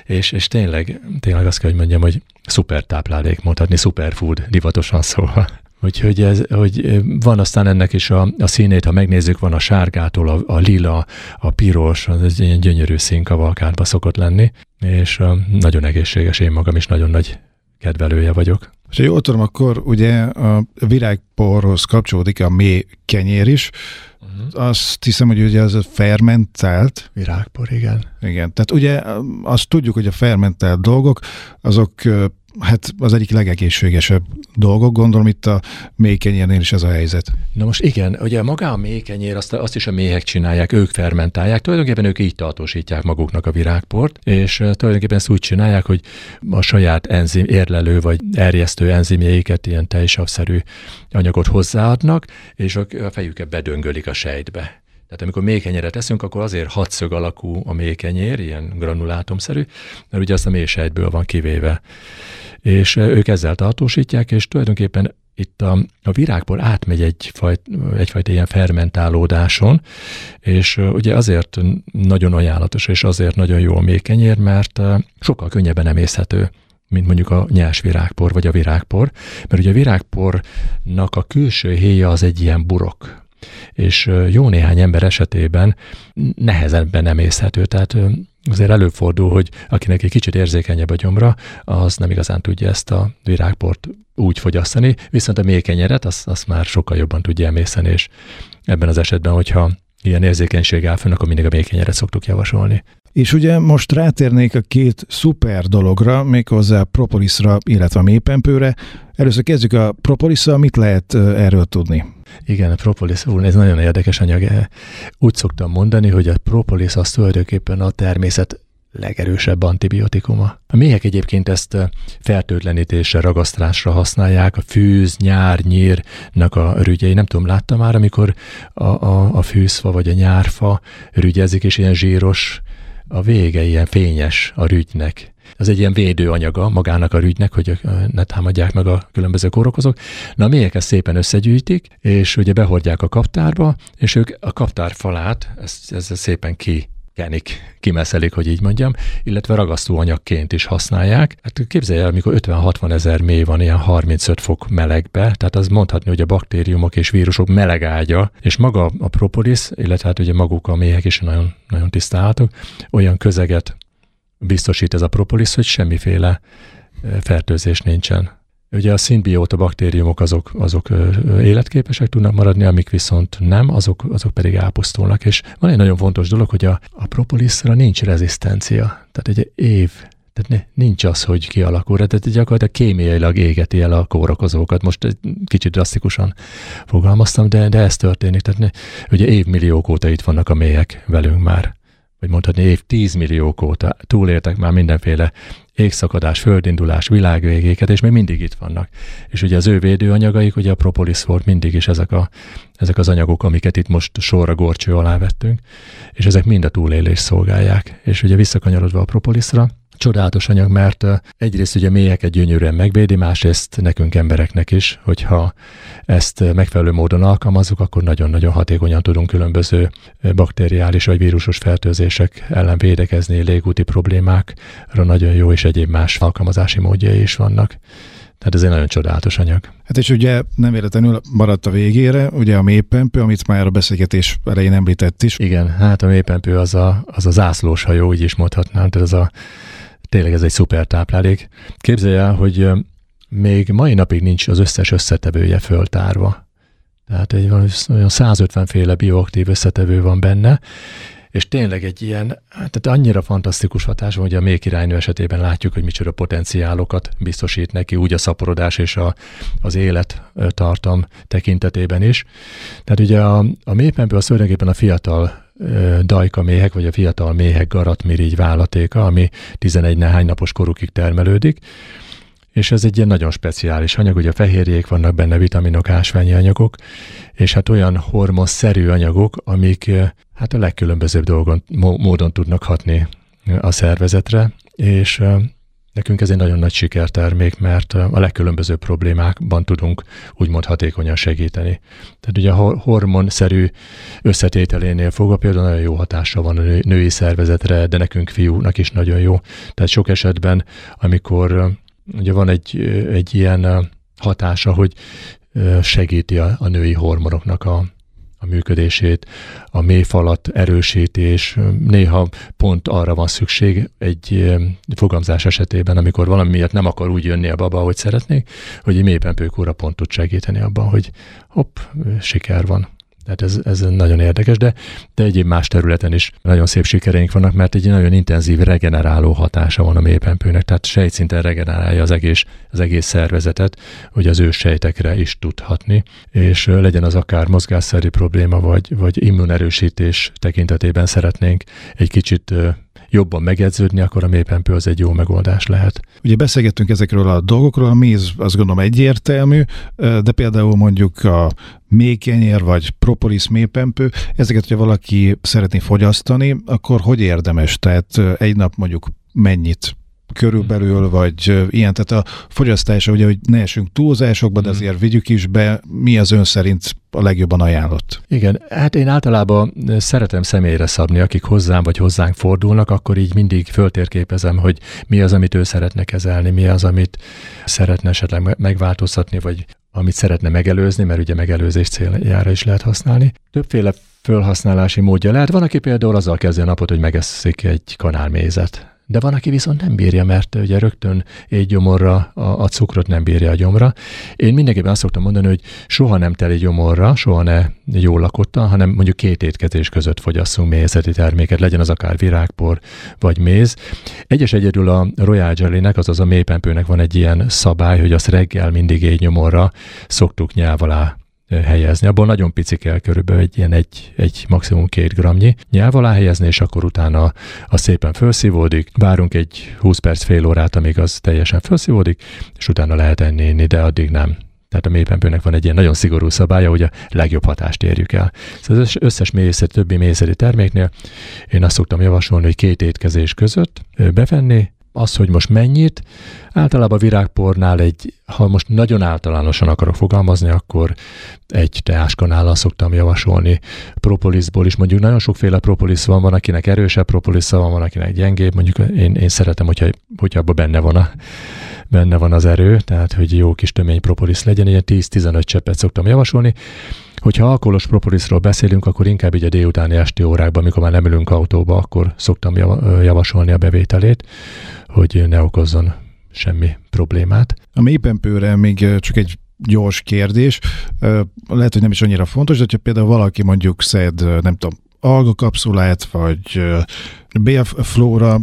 és, és tényleg, tényleg azt kell, hogy mondjam, hogy szuper táplálék, mondhatni superfood, divatosan szólva. Úgyhogy ez, hogy van aztán ennek is a, a színét, ha megnézzük, van a sárgától, a, a lila, a piros, az egy ilyen gyönyörű színkavalkádba szokott lenni, és nagyon egészséges, én magam is nagyon nagy kedvelője vagyok. És ha jól tudom, akkor ugye a virágporhoz kapcsolódik a mély kenyér is, Uh-huh. Azt hiszem, hogy ugye az a fermentált. Virágpor, igen. Igen, tehát ugye azt tudjuk, hogy a fermentált dolgok, azok hát az egyik legegészségesebb dolgok, gondolom itt a méhkenyérnél is ez a helyzet. Na most igen, ugye maga a méhkenyér, azt, azt is a méhek csinálják, ők fermentálják, tulajdonképpen ők így tartósítják maguknak a virágport, és tulajdonképpen ezt úgy csinálják, hogy a saját enzim, érlelő vagy erjesztő enzimjeiket, ilyen tejsavszerű anyagot hozzáadnak, és a fejüket bedöngölik a sejtbe. Tehát amikor méhkenyeret eszünk, akkor azért hatszög alakú a méhkenyér, ilyen granulátumszerű, mert ugye azt a méhsejtből van kivéve és ők ezzel tartósítják, és tulajdonképpen itt a, a virágból átmegy egyfajt, egyfajta ilyen fermentálódáson, és ugye azért nagyon ajánlatos, és azért nagyon jó a mékenyér, mert sokkal könnyebben emészhető mint mondjuk a nyers virágpor, vagy a virágpor, mert ugye a virágpornak a külső héja az egy ilyen burok, és jó néhány ember esetében nehezebben emészhető, tehát azért előfordul, hogy akinek egy kicsit érzékenyebb a gyomra, az nem igazán tudja ezt a virágport úgy fogyasztani, viszont a mékenyeret azt, azt már sokkal jobban tudja emészeni, és ebben az esetben, hogyha ilyen érzékenység áll fönn, akkor mindig a mékenyeret szoktuk javasolni. És ugye most rátérnék a két szuper dologra, méghozzá a propolisra, illetve a mépempőre. Először kezdjük a propolisszal, mit lehet erről tudni? Igen, a propolis, úr, ez nagyon érdekes anyag. Úgy szoktam mondani, hogy a propolis az tulajdonképpen a természet legerősebb antibiotikuma. A méhek egyébként ezt fertőtlenítésre, ragasztrásra használják, a fűz, nyár, nyírnak a rügyei. Nem tudom, láttam már, amikor a, a, a fűzfa vagy a nyárfa rügyezik, és ilyen zsíros, a vége ilyen fényes a rügynek. Ez egy ilyen védőanyaga magának a rügynek, hogy ne támadják meg a különböző kórokozók. Na, a mélyek ezt szépen összegyűjtik, és ugye behordják a kaptárba, és ők a kaptár falát, ezt, ezt szépen ki kenik, kimeszelik, hogy így mondjam, illetve ragasztóanyagként is használják. Hát képzelj el, amikor 50-60 ezer mély van ilyen 35 fok melegbe, tehát az mondhatni, hogy a baktériumok és vírusok meleg ágya, és maga a propolis, illetve hát ugye maguk a méhek is nagyon, nagyon tisztálhatók, olyan közeget biztosít ez a propolis, hogy semmiféle fertőzés nincsen. Ugye a szimbióta baktériumok azok, azok életképesek tudnak maradni, amik viszont nem, azok, azok pedig elpusztulnak. És van egy nagyon fontos dolog, hogy a, a propolisra nincs rezisztencia. Tehát egy év tehát nincs az, hogy kialakul, tehát gyakorlatilag kémiailag égeti el a kórokozókat. Most egy kicsit drasztikusan fogalmaztam, de, de ez történik. Tehát ne, ugye évmilliók óta itt vannak a mélyek velünk már vagy mondhatni év tízmilliók óta túléltek már mindenféle égszakadás, földindulás, világvégéket, és még mindig itt vannak. És ugye az ő védőanyagaik, ugye a propolis volt mindig is ezek, a, ezek az anyagok, amiket itt most sorra gorcső alá vettünk, és ezek mind a túlélés szolgálják. És ugye visszakanyarodva a propolisra, csodálatos anyag, mert egyrészt ugye mélyeket gyönyörűen megvédi, másrészt nekünk embereknek is, hogyha ezt megfelelő módon alkalmazzuk, akkor nagyon-nagyon hatékonyan tudunk különböző bakteriális vagy vírusos fertőzések ellen védekezni, légúti problémákra nagyon jó, és egyéb más alkalmazási módjai is vannak. Tehát ez egy nagyon csodálatos anyag. Hát és ugye nem véletlenül maradt a végére, ugye a mélypempő, amit már a beszélgetés elején említett is. Igen, hát a mélypempő az a, az a zászlós hajó, így is mondhatnám, tehát ez a tényleg ez egy szuper táplálék. Képzelj el, hogy még mai napig nincs az összes összetevője föltárva. Tehát egy olyan 150 féle bioaktív összetevő van benne, és tényleg egy ilyen, tehát annyira fantasztikus hatás van, hogy a mély királynő esetében látjuk, hogy micsoda potenciálokat biztosít neki, úgy a szaporodás és a, az élettartam tekintetében is. Tehát ugye a, a mélypempő az tulajdonképpen a fiatal dajka méhek, vagy a fiatal méhek garatmirigy vállatéka, ami 11 nehány napos korukig termelődik, és ez egy ilyen nagyon speciális anyag, ugye fehérjék vannak benne, vitaminok, ásványi anyagok, és hát olyan hormonszerű anyagok, amik hát a legkülönbözőbb dolgon, módon tudnak hatni a szervezetre, és Nekünk ez egy nagyon nagy sikertermék, mert a legkülönbözőbb problémákban tudunk úgymond hatékonyan segíteni. Tehát ugye a hormonszerű összetételénél fogva például nagyon jó hatása van a női szervezetre, de nekünk fiúnak is nagyon jó. Tehát sok esetben, amikor ugye van egy, egy ilyen hatása, hogy segíti a, a női hormonoknak a, a működését, a mélyfalat erősítés, néha pont arra van szükség egy fogamzás esetében, amikor valami miatt nem akar úgy jönni a baba, ahogy szeretnék, hogy egy mélypempőkúra pont tud segíteni abban, hogy hopp, siker van. Tehát ez, ez nagyon érdekes, de, de egyéb más területen is nagyon szép sikereink vannak, mert egy nagyon intenzív regeneráló hatása van a mélypempőnek, tehát sejtszinten regenerálja az egész, az egész szervezetet, hogy az ő sejtekre is tudhatni, és legyen az akár mozgásszerű probléma, vagy, vagy immunerősítés tekintetében szeretnénk egy kicsit jobban megedződni, akkor a mélypempő az egy jó megoldás lehet. Ugye beszélgettünk ezekről a dolgokról, a méz azt gondolom egyértelmű, de például mondjuk a méhkenyér vagy propolis mélypempő, ezeket, hogyha valaki szeretné fogyasztani, akkor hogy érdemes? Tehát egy nap mondjuk mennyit körülbelül, vagy ilyen, tehát a fogyasztása, ugye, hogy ne esünk túlzásokba, de mhm. azért vigyük is be, mi az ön szerint a legjobban ajánlott? Igen, hát én általában szeretem személyre szabni, akik hozzám vagy hozzánk fordulnak, akkor így mindig föltérképezem, hogy mi az, amit ő szeretne kezelni, mi az, amit szeretne esetleg megváltoztatni, vagy amit szeretne megelőzni, mert ugye megelőzés céljára is lehet használni. Többféle felhasználási módja lehet. Van, aki például azzal kezdi a napot, hogy megeszik egy kanálmézet de van, aki viszont nem bírja, mert ugye rögtön egy gyomorra a, a cukrot nem bírja a gyomra. Én mindenképpen azt szoktam mondani, hogy soha nem teli gyomorra, soha ne jól lakottan, hanem mondjuk két étkezés között fogyasszunk mézeti terméket, legyen az akár virágpor vagy méz. Egyes egyedül a Royal Jelly-nek, azaz a mélypempőnek van egy ilyen szabály, hogy azt reggel mindig egy nyomorra szoktuk nyelv alá helyezni. Abból nagyon pici kell körülbelül egy ilyen egy, egy maximum két gramnyi nyelv alá helyezni, és akkor utána az szépen felszívódik. Várunk egy 20 perc, fél órát, amíg az teljesen felszívódik, és utána lehet enni, de addig nem. Tehát a mélypempőnek van egy ilyen nagyon szigorú szabálya, hogy a legjobb hatást érjük el. Szóval az összes mélyszeri, többi mélyszeri terméknél én azt szoktam javasolni, hogy két étkezés között bevenni, az, hogy most mennyit, általában virágpornál egy, ha most nagyon általánosan akarok fogalmazni, akkor egy teáskanállal szoktam javasolni. Propolisból is mondjuk nagyon sokféle propolis van, van akinek erősebb propolisza van, van akinek gyengébb, mondjuk én, én szeretem, hogyha, hogyha abban benne van a benne van az erő, tehát hogy jó kis tömény propolis legyen, ilyen 10-15 cseppet szoktam javasolni. Hogyha alkoholos propolisról beszélünk, akkor inkább így a délutáni esti órákban, amikor már nem ülünk autóba, akkor szoktam javasolni a bevételét, hogy ne okozzon semmi problémát. A mélypempőre még csak egy gyors kérdés. Lehet, hogy nem is annyira fontos, de hogyha például valaki mondjuk szed, nem tudom, algakapszulát, vagy B-flóra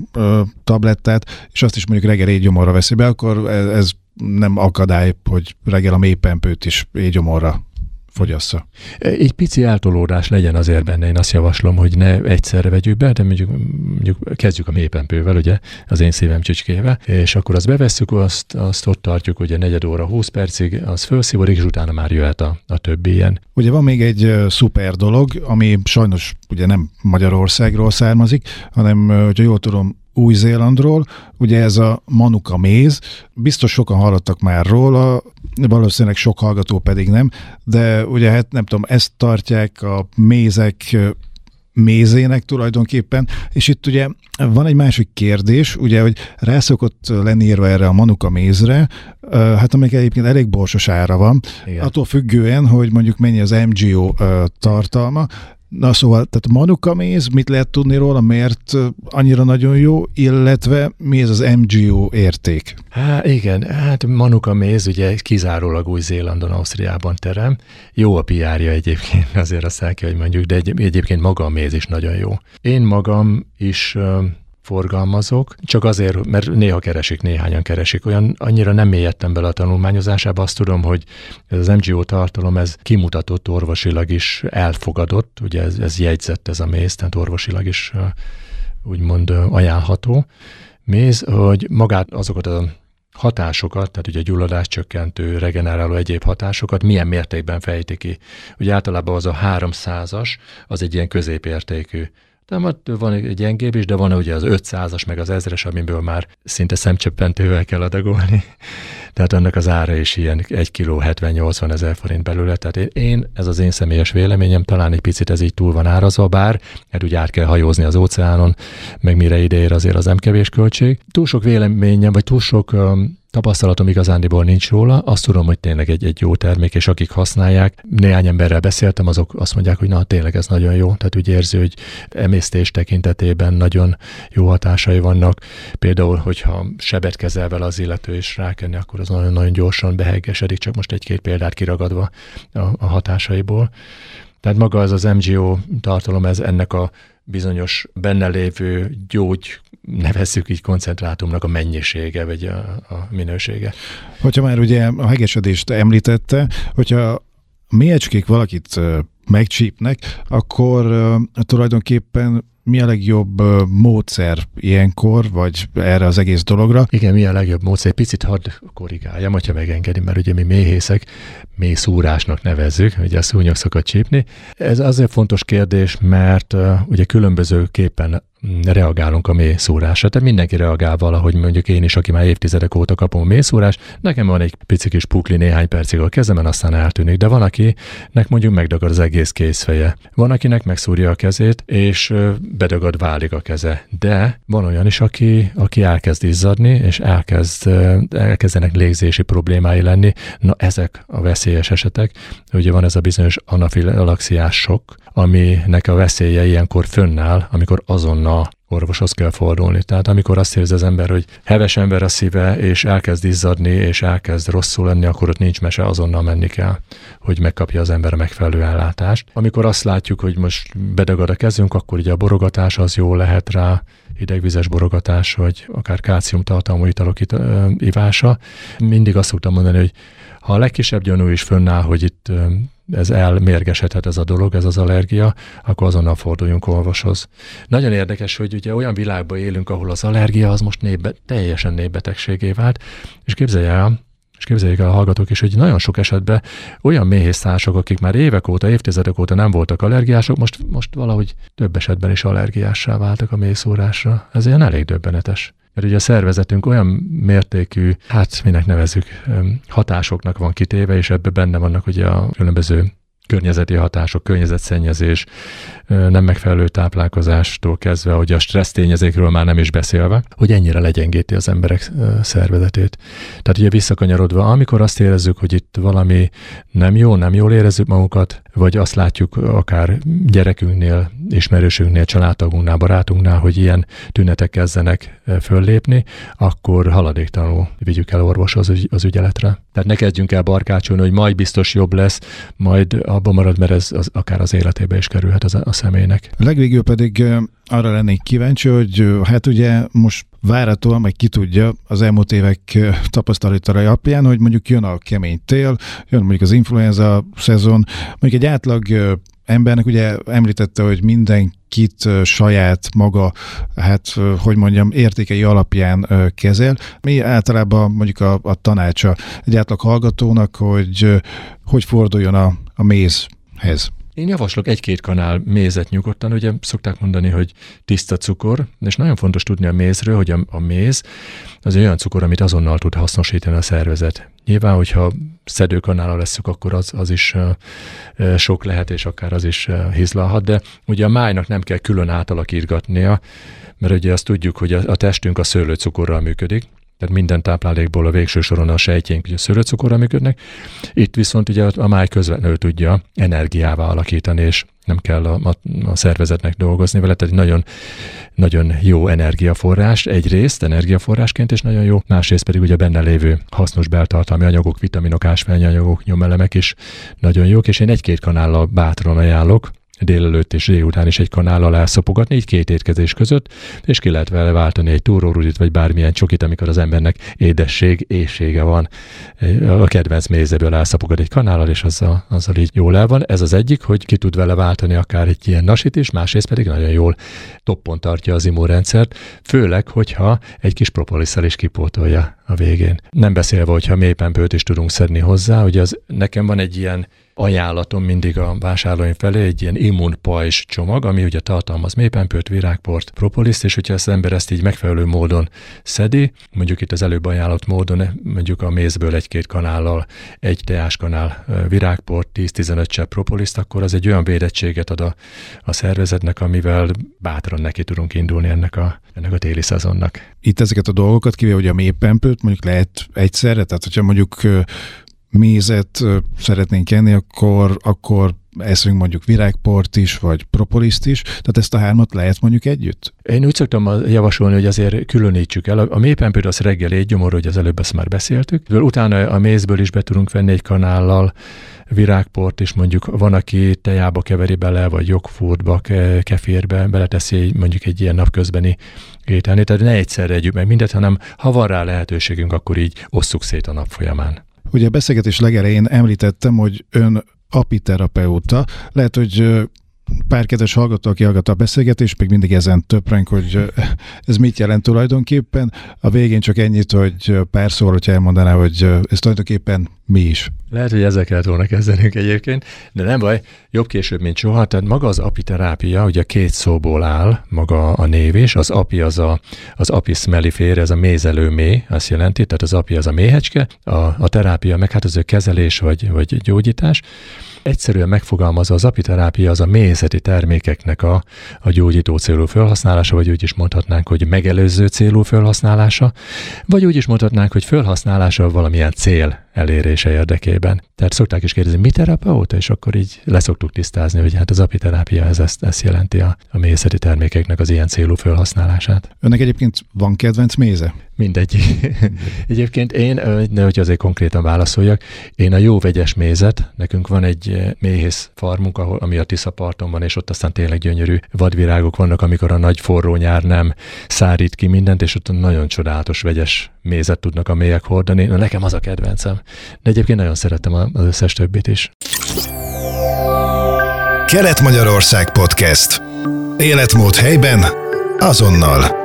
tablettát, és azt is mondjuk reggel égyomorra veszi be, akkor ez nem akadály, hogy reggel a mélypempőt is égyomorra fogyassza. Egy pici eltolódás legyen azért benne, én azt javaslom, hogy ne egyszerre vegyük be, de mondjuk, mondjuk kezdjük a mélypempővel, ugye, az én szívem csücskével, és akkor azt bevesszük, azt, azt ott tartjuk, ugye negyed óra, 20 percig, az felszivorik, és utána már jöhet a, a többi ilyen. Ugye van még egy szuper dolog, ami sajnos ugye nem Magyarországról származik, hanem, hogyha jól tudom, új-Zélandról, ugye ez a Manuka méz, biztos sokan hallottak már róla, valószínűleg sok hallgató pedig nem, de ugye hát nem tudom, ezt tartják a mézek mézének tulajdonképpen, és itt ugye van egy másik kérdés, ugye, hogy rászokott lenni írva erre a Manuka mézre, hát amelyik egyébként elég borsos ára van, Igen. attól függően, hogy mondjuk mennyi az MGO tartalma, Na szóval, tehát Manuka méz, mit lehet tudni róla, miért annyira nagyon jó, illetve mi ez az MGO érték? Há, igen, hát Manuka méz ugye kizárólag Új-Zélandon, Ausztriában terem. Jó a piárja egyébként, azért azt el kell, hogy mondjuk, de egy, egyébként maga a méz is nagyon jó. Én magam is forgalmazok, csak azért, mert néha keresik, néhányan keresik. Olyan annyira nem mélyedtem bele a tanulmányozásába, azt tudom, hogy ez az MGO tartalom, ez kimutatott orvosilag is elfogadott, ugye ez, ez jegyzett ez a méz, tehát orvosilag is úgymond ajánlható méz, hogy magát azokat a hatásokat, tehát ugye gyulladás csökkentő, regeneráló egyéb hatásokat milyen mértékben fejti ki. Ugye általában az a 300-as, az egy ilyen középértékű de van egy gyengébb is, de van ugye az 500-as, meg az ezres, amiből már szinte szemcsöppentővel kell adagolni. Tehát annak az ára is ilyen 1 kg 70-80 ezer forint belőle. Tehát én, ez az én személyes véleményem, talán egy picit ez így túl van árazva, bár mert ugye át kell hajózni az óceánon, meg mire ideér azért az nem kevés költség. Túl sok véleményem, vagy túl sok um, tapasztalatom igazándiból nincs róla, azt tudom, hogy tényleg egy, egy jó termék, és akik használják, néhány emberrel beszéltem, azok azt mondják, hogy na tényleg ez nagyon jó, tehát úgy érzi, hogy emésztés tekintetében nagyon jó hatásai vannak. Például, hogyha sebet kezel vele az illető és rákenni, akkor az nagyon-nagyon gyorsan beheggesedik, csak most egy-két példát kiragadva a, a hatásaiból. Tehát maga az az MGO tartalom, ez ennek a bizonyos benne lévő gyógy, nevezzük így koncentrátumnak a mennyisége, vagy a, a minősége. Hogyha már ugye a hegesedést említette, hogyha méhecskék valakit megcsípnek, akkor tulajdonképpen mi a legjobb módszer ilyenkor, vagy erre az egész dologra? Igen, mi a legjobb módszer? Picit hadd korrigáljam, hogyha megengedi, mert ugye mi méhészek, mély szúrásnak nevezzük, ugye a szúnyog szokott csípni. Ez azért fontos kérdés, mert ugye különbözőképpen reagálunk a mészúrásra. Tehát mindenki reagál valahogy, mondjuk én is, aki már évtizedek óta kapom a mészúrás, nekem van egy pici kis pukli néhány percig a kezemen, aztán eltűnik. De van, akinek mondjuk megdagad az egész kézfeje. Van, akinek megszúrja a kezét, és bedagad válik a keze. De van olyan is, aki, aki elkezd izzadni, és elkezd, elkezdenek légzési problémái lenni. Na ezek a veszélyes esetek. Ugye van ez a bizonyos anafilaxiás sok, aminek a veszélye ilyenkor fönnáll, amikor azonnal orvoshoz kell fordulni. Tehát amikor azt érzi az ember, hogy heves ember a szíve, és elkezd izzadni, és elkezd rosszul lenni, akkor ott nincs mese, azonnal menni kell, hogy megkapja az ember a megfelelő ellátást. Amikor azt látjuk, hogy most bedagad a kezünk, akkor ugye a borogatás az jó lehet rá, idegvizes borogatás, vagy akár tartalmú italok it- ivása. Mindig azt szoktam mondani, hogy ha a legkisebb gyanú is fönnáll, hogy itt ez elmérgesedhet ez a dolog, ez az allergia, akkor azonnal forduljunk orvoshoz. Nagyon érdekes, hogy ugye olyan világban élünk, ahol az allergia az most népbe, teljesen népbetegségé vált, és képzelj el, és képzeljék el a hallgatók is, hogy nagyon sok esetben olyan méhésztársak, akik már évek óta, évtizedek óta nem voltak allergiások, most, most valahogy több esetben is allergiássá váltak a mészórásra. Ez ilyen elég döbbenetes. Mert ugye a szervezetünk olyan mértékű, hát minek nevezük, hatásoknak van kitéve, és ebbe benne vannak ugye a különböző környezeti hatások, környezetszennyezés, nem megfelelő táplálkozástól kezdve, hogy a stressz tényezékről már nem is beszélve, hogy ennyire legyengíti az emberek szervezetét. Tehát ugye visszakanyarodva, amikor azt érezzük, hogy itt valami nem jó, nem jól érezzük magunkat, vagy azt látjuk akár gyerekünknél, ismerősünknél, családtagunknál, barátunknál, hogy ilyen tünetek kezdenek föllépni, akkor haladéktalanul vigyük el orvoshoz az ügyeletre. Tehát ne kezdjünk el barkácsolni, hogy majd biztos jobb lesz, majd abban marad, mert ez az, akár az életébe is kerülhet az, a személynek. Legvégül pedig arra lennék kíváncsi, hogy hát ugye most várhatóan, meg ki tudja az elmúlt évek tapasztalatai alapján, hogy mondjuk jön a kemény tél, jön mondjuk az influenza szezon, mondjuk egy átlag embernek ugye említette, hogy mindenkit saját maga, hát hogy mondjam, értékei alapján kezel. Mi általában mondjuk a, a tanácsa egy átlag hallgatónak, hogy hogy forduljon a, a mézhez. Én javaslok egy-két kanál mézet nyugodtan, ugye szokták mondani, hogy tiszta cukor, és nagyon fontos tudni a mézről, hogy a, a méz az olyan cukor, amit azonnal tud hasznosítani a szervezet. Nyilván, hogyha szedőkanála leszük, akkor az, az is uh, sok lehet, és akár az is uh, hizlalhat, de ugye a májnak nem kell külön átalakítgatnia, mert ugye azt tudjuk, hogy a, a testünk a szőlőcukorral működik, tehát minden táplálékból a végső soron a sejtjénk ugye szőlőcukorra működnek. Itt viszont ugye a máj közvetlenül tudja energiává alakítani, és nem kell a, a, a szervezetnek dolgozni vele, tehát egy nagyon, nagyon jó energiaforrás, egyrészt energiaforrásként, és nagyon jó, másrészt pedig ugye benne lévő hasznos beltartalmi anyagok, vitaminok, ásványi anyagok, nyomelemek is nagyon jók, és én egy-két kanállal bátran ajánlok, délelőtt és délután is egy kanállal elszopogatni, így két étkezés között, és ki lehet vele váltani egy túrórudit, vagy bármilyen csokit, amikor az embernek édesség, éjsége van. A kedvenc mézéből elszopogat egy kanállal, és azzal, azzal így jól el van. Ez az egyik, hogy ki tud vele váltani akár egy ilyen nasit is, másrészt pedig nagyon jól toppon tartja az immunrendszert, főleg, hogyha egy kis propolisszal is kipótolja a végén. Nem beszélve, hogyha mélypempőt is tudunk szedni hozzá, hogy az nekem van egy ilyen ajánlatom mindig a vásárlóim felé egy ilyen immunpajzs csomag, ami ugye tartalmaz mépenpőt, virágport, propoliszt, és hogyha az ember ezt így megfelelő módon szedi, mondjuk itt az előbb ajánlott módon, mondjuk a mézből egy-két kanállal, egy teáskanál virágport, 10-15 csepp propoliszt, akkor az egy olyan védettséget ad a, a szervezetnek, amivel bátran neki tudunk indulni ennek a, ennek a téli szezonnak. Itt ezeket a dolgokat, kivéve hogy a mépenpőt mondjuk lehet egyszerre, tehát hogyha mondjuk mézet szeretnénk enni, akkor, akkor eszünk mondjuk virágport is, vagy propoliszt is, tehát ezt a hármat lehet mondjuk együtt? Én úgy szoktam javasolni, hogy azért különítsük el. A mélypempőr az reggel egy gyomor, hogy az előbb ezt már beszéltük. Utána a mézből is be tudunk venni egy kanállal virágport, és mondjuk van, aki tejába keveri bele, vagy jogfurtba, kefirbe, beleteszi mondjuk egy ilyen napközbeni ételni. Tehát ne egyszerre együtt meg mindet, hanem ha van rá lehetőségünk, akkor így osszuk szét a nap folyamán. Ugye a beszélgetés legelején említettem, hogy ön apiterapeuta. Lehet, hogy pár kedves hallgató, aki hallgatta a beszélgetést, még mindig ezen töprenk, hogy ez mit jelent tulajdonképpen. A végén csak ennyit, hogy pár szóval, hogyha elmondaná, hogy ez tulajdonképpen mi is. Lehet, hogy ezzel kellett volna kezdenünk egyébként, de nem baj, jobb később, mint soha. Tehát maga az apiterápia, ugye két szóból áll, maga a név is. Az api az a, az apis mellifér, ez a mézelő mély, azt jelenti, tehát az api az a méhecske, a, a terápia meg hát az ő kezelés vagy, vagy gyógyítás. Egyszerűen megfogalmazza az apiterápia az a mézeti termékeknek a, a gyógyító célú felhasználása, vagy úgy is mondhatnánk, hogy megelőző célú felhasználása, vagy úgy is mondhatnánk, hogy felhasználása valamilyen cél elérése érdekében. Tehát szokták is kérdezni, mi terapeuta, és akkor így leszoktuk tisztázni, hogy hát az apiterápia ez ezt, ezt jelenti a, a mézeti termékeknek az ilyen célú felhasználását. Önnek egyébként van kedvenc méze? Mindegy. Egyébként én, de hogy azért konkrétan válaszoljak, én a jó vegyes mézet, nekünk van egy méhész farmunk, ahol, ami a Tisza parton van, és ott aztán tényleg gyönyörű vadvirágok vannak, amikor a nagy forró nyár nem szárít ki mindent, és ott nagyon csodálatos vegyes mézet tudnak a mélyek hordani. Na, nekem az a kedvencem. De egyébként nagyon szeretem az összes többit is. Kelet-Magyarország Podcast. Életmód helyben, azonnal.